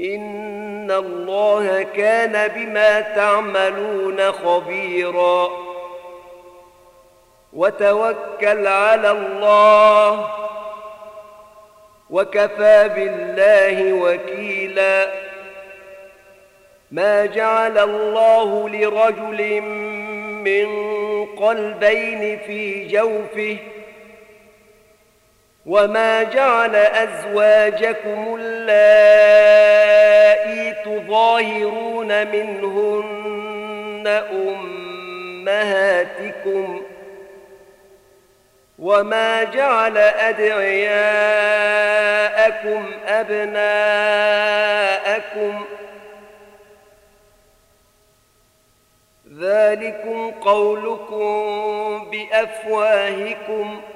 إن الله كان بما تعملون خبيرا وتوكل على الله وكفى بالله وكيلا ما جعل الله لرجل من قلبين في جوفه وما جعل أزواجكم اللائي تظاهرون منهن أمهاتكم وما جعل أدعياءكم أبناءكم ذلكم قولكم بأفواهكم ۖ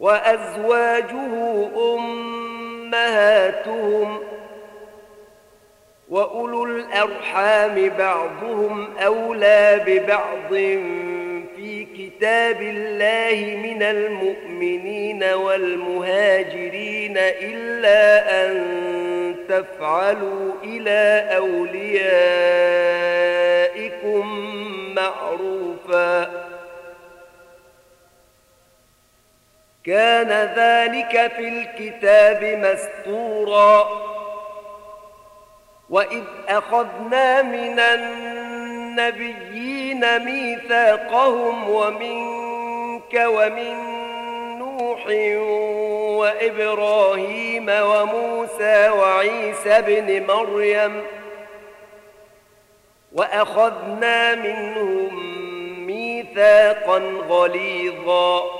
وأزواجه أمهاتهم وأولو الأرحام بعضهم أولى ببعض في كتاب الله من المؤمنين والمهاجرين إلا أن تفعلوا إلى أوليائكم معروفاً كان ذلك في الكتاب مستورا. وإذ أخذنا من النبيين ميثاقهم ومنك ومن نوح وإبراهيم وموسى وعيسى بن مريم. وأخذنا منهم ميثاقا غليظا.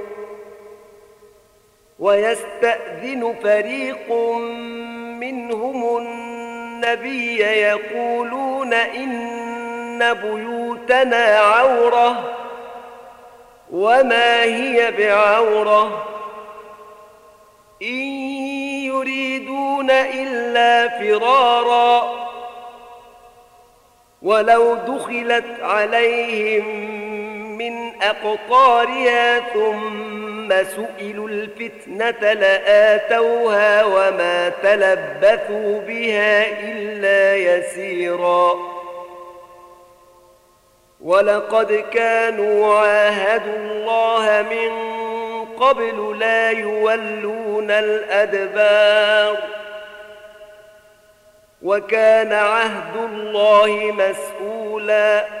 ويستأذن فريق منهم النبي يقولون إن بيوتنا عورة وما هي بعورة إن يريدون إلا فرارا ولو دخلت عليهم من أقطارها ثم سئلوا الفتنة لآتوها وما تلبثوا بها إلا يسيرا. ولقد كانوا عاهدوا الله من قبل لا يولون الأدبار. وكان عهد الله مسؤولا.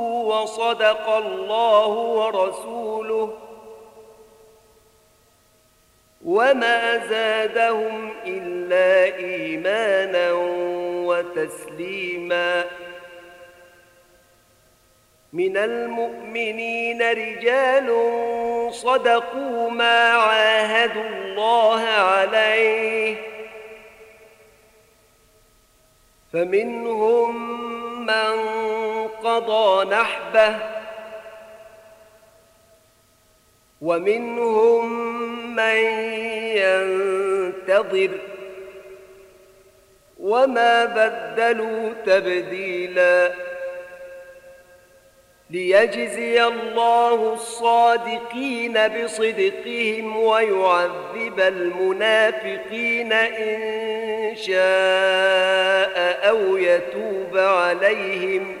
وصدق الله ورسوله وما زادهم إلا إيمانا وتسليما. من المؤمنين رجال صدقوا ما عاهدوا الله عليه. فمنهم من قضى نحبه ومنهم من ينتظر وما بدلوا تبديلا ليجزي الله الصادقين بصدقهم ويعذب المنافقين إن شاء أو يتوب عليهم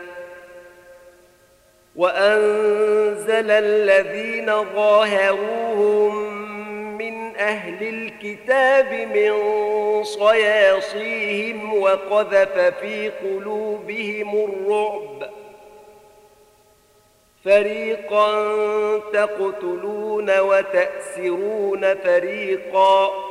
وأنزل الذين ظاهروهم من أهل الكتاب من صياصيهم وقذف في قلوبهم الرعب. فريقا تقتلون وتأسرون فريقا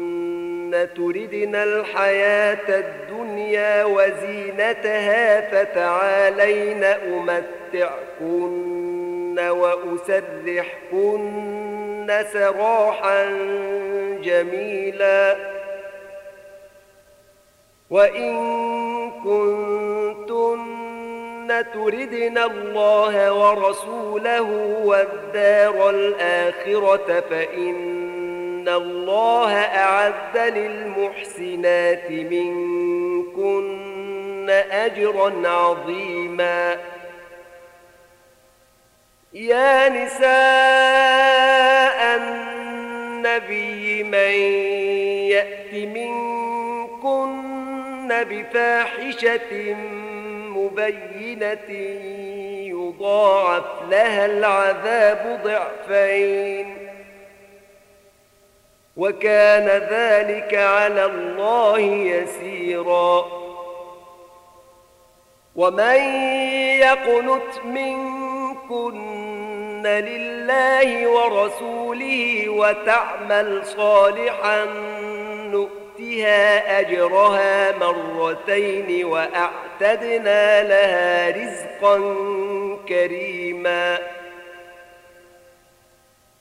تردن الحياة الدنيا وزينتها فتعالين أمتعكن وأسرحكن سراحا جميلا. وإن كنتن تردن الله ورسوله والدار الآخرة فإن الله أعد للمحسنات منكن أجرا عظيما. يا نساء النبي من يأت منكن بفاحشة مبينة يضاعف لها العذاب ضعفين. وكان ذلك على الله يسيرا. ومن يقنت منكن لله ورسوله وتعمل صالحا نؤتها أجرها مرتين وأعتدنا لها رزقا كريما.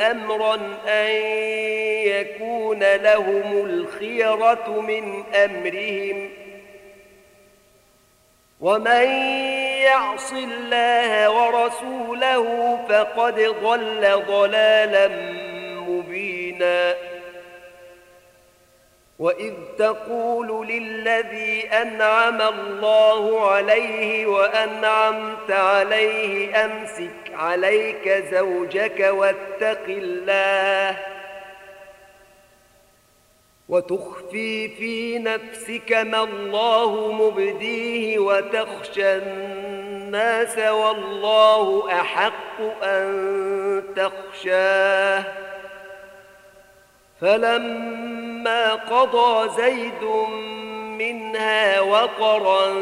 أمرا أن يكون لهم الخيرة من أمرهم. ومن يعص الله ورسوله فقد ضل ضلالا مبينا. وإذ تقول للذي أنعم الله عليه وأنعمت عليه أمسك عليك زوجك واتق الله وتخفي في نفسك ما الله مبديه وتخشى الناس والله أحق أن تخشاه فلما قضى زيد منها وقرا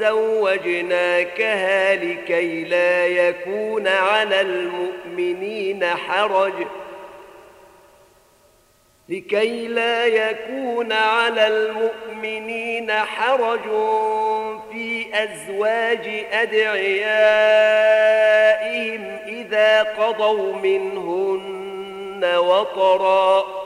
زوجناكها لكي لا يكون على المؤمنين حرج. لكي لا يكون على المؤمنين حرج في أزواج أدعيائهم إذا قضوا منهن وطرا.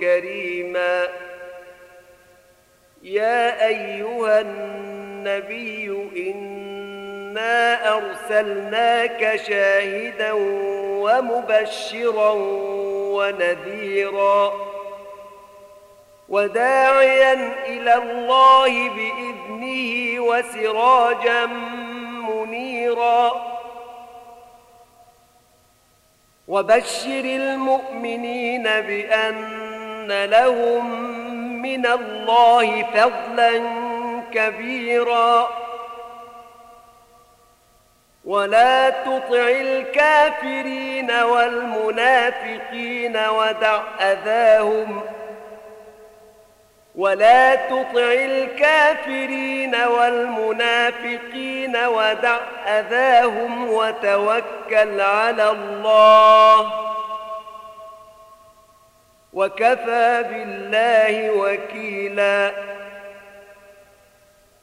كريما. يا أيها النبي إنا أرسلناك شاهدا ومبشرا ونذيرا. وداعيا إلى الله بإذنه وسراجا منيرا. وبشر المؤمنين بأن لهم من الله فضلا كبيرا. ولا تطع الكافرين والمنافقين ودع أذاهم ۖ. ولا تطع الكافرين والمنافقين ودع أذاهم وتوكل على الله. وكفى بالله وكيلا.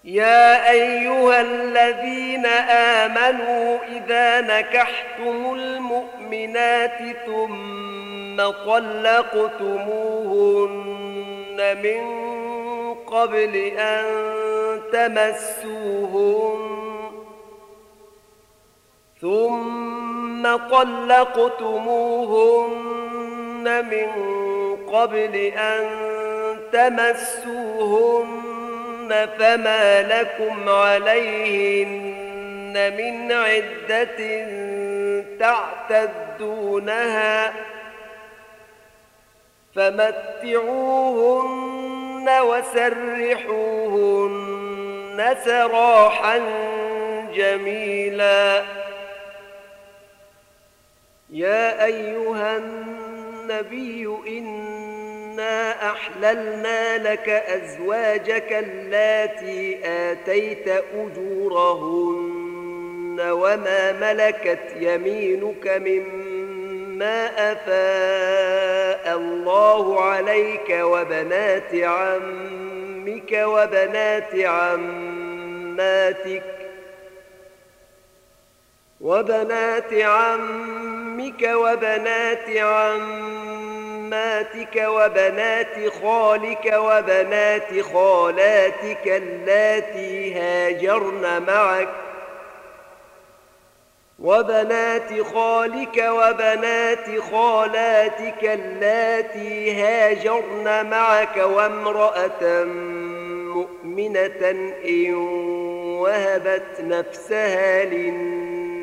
يا أيها الذين آمنوا إذا نكحتم المؤمنات ثم طلقتموهن من قبل أن تمسوهم ثم ثم طلقتموهن من قبل أن تمسوهن فما لكم عليهن من عدة تعتدونها فمتعوهن وسرحوهن سراحا جميلا. يا أيها النبي إنا أحللنا لك أزواجك اللاتي آتيت أجورهن وما ملكت يمينك مما أفاء الله عليك وبنات عمك وبنات عماتك وبنات عمك وبنات عماتك وبنات خالك وبنات خالاتك اللاتي هاجرن معك. وبنات خالك وبنات خالاتك اللاتي هاجرن معك. وامرأة مؤمنة إن وهبت نفسها للناس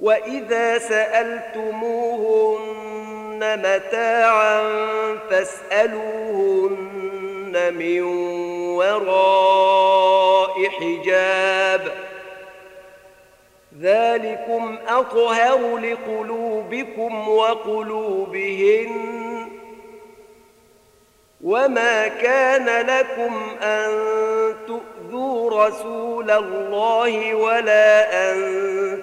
وإذا سألتموهن متاعا فاسألوهن من وراء حجاب ذلكم أطهر لقلوبكم وقلوبهن وما كان لكم أن تؤذوا رسول الله ولا أن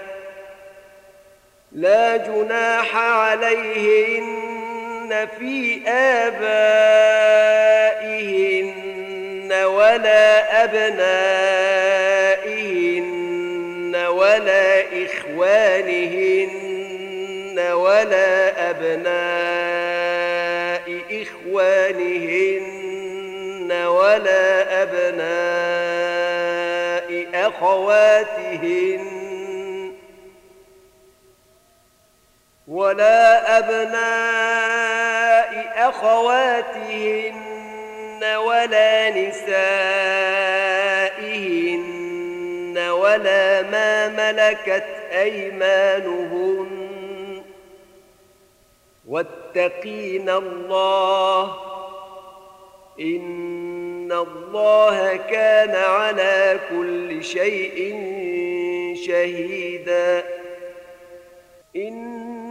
لا جناح عليهن في آبائهن ولا أبنائهن ولا إخوانهن ولا أبناء إخوانهن ولا أبناء أخواتهن ولا أبناء أخواتهن ولا نسائهن ولا ما ملكت أيمانهن. واتقين الله. إن الله كان على كل شيء شهيدا. إن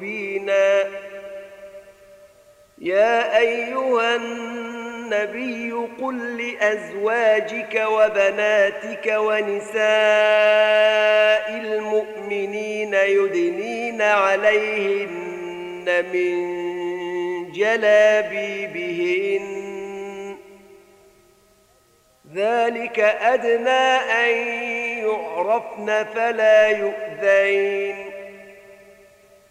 مبينا يا أيها النبي قل لأزواجك وبناتك ونساء المؤمنين يدنين عليهن من جلابيبهن. ذلك أدنى أن يعرفن فلا يؤذين.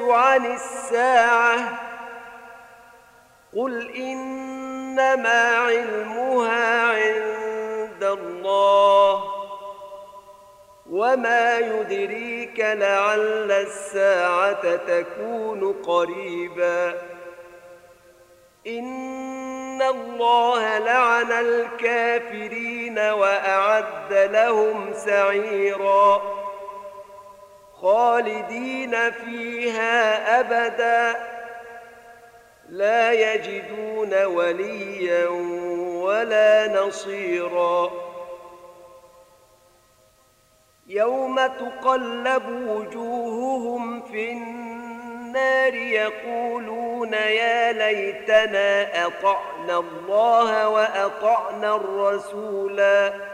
عن الساعة قل إنما علمها عند الله وما يدريك لعل الساعة تكون قريبا إن الله لعن الكافرين وأعد لهم سعيرا خالدين فيها أبدا لا يجدون وليا ولا نصيرا. يوم تقلب وجوههم في النار يقولون يا ليتنا أطعنا الله وأطعنا الرسولا.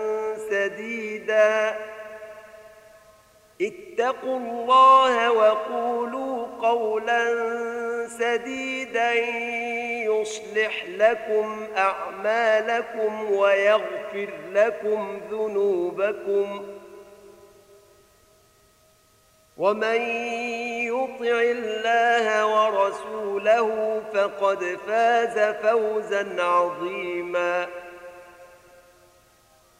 سديدا اتقوا الله وقولوا قولا سديدا يصلح لكم أعمالكم ويغفر لكم ذنوبكم. ومن يطع الله ورسوله فقد فاز فوزا عظيما.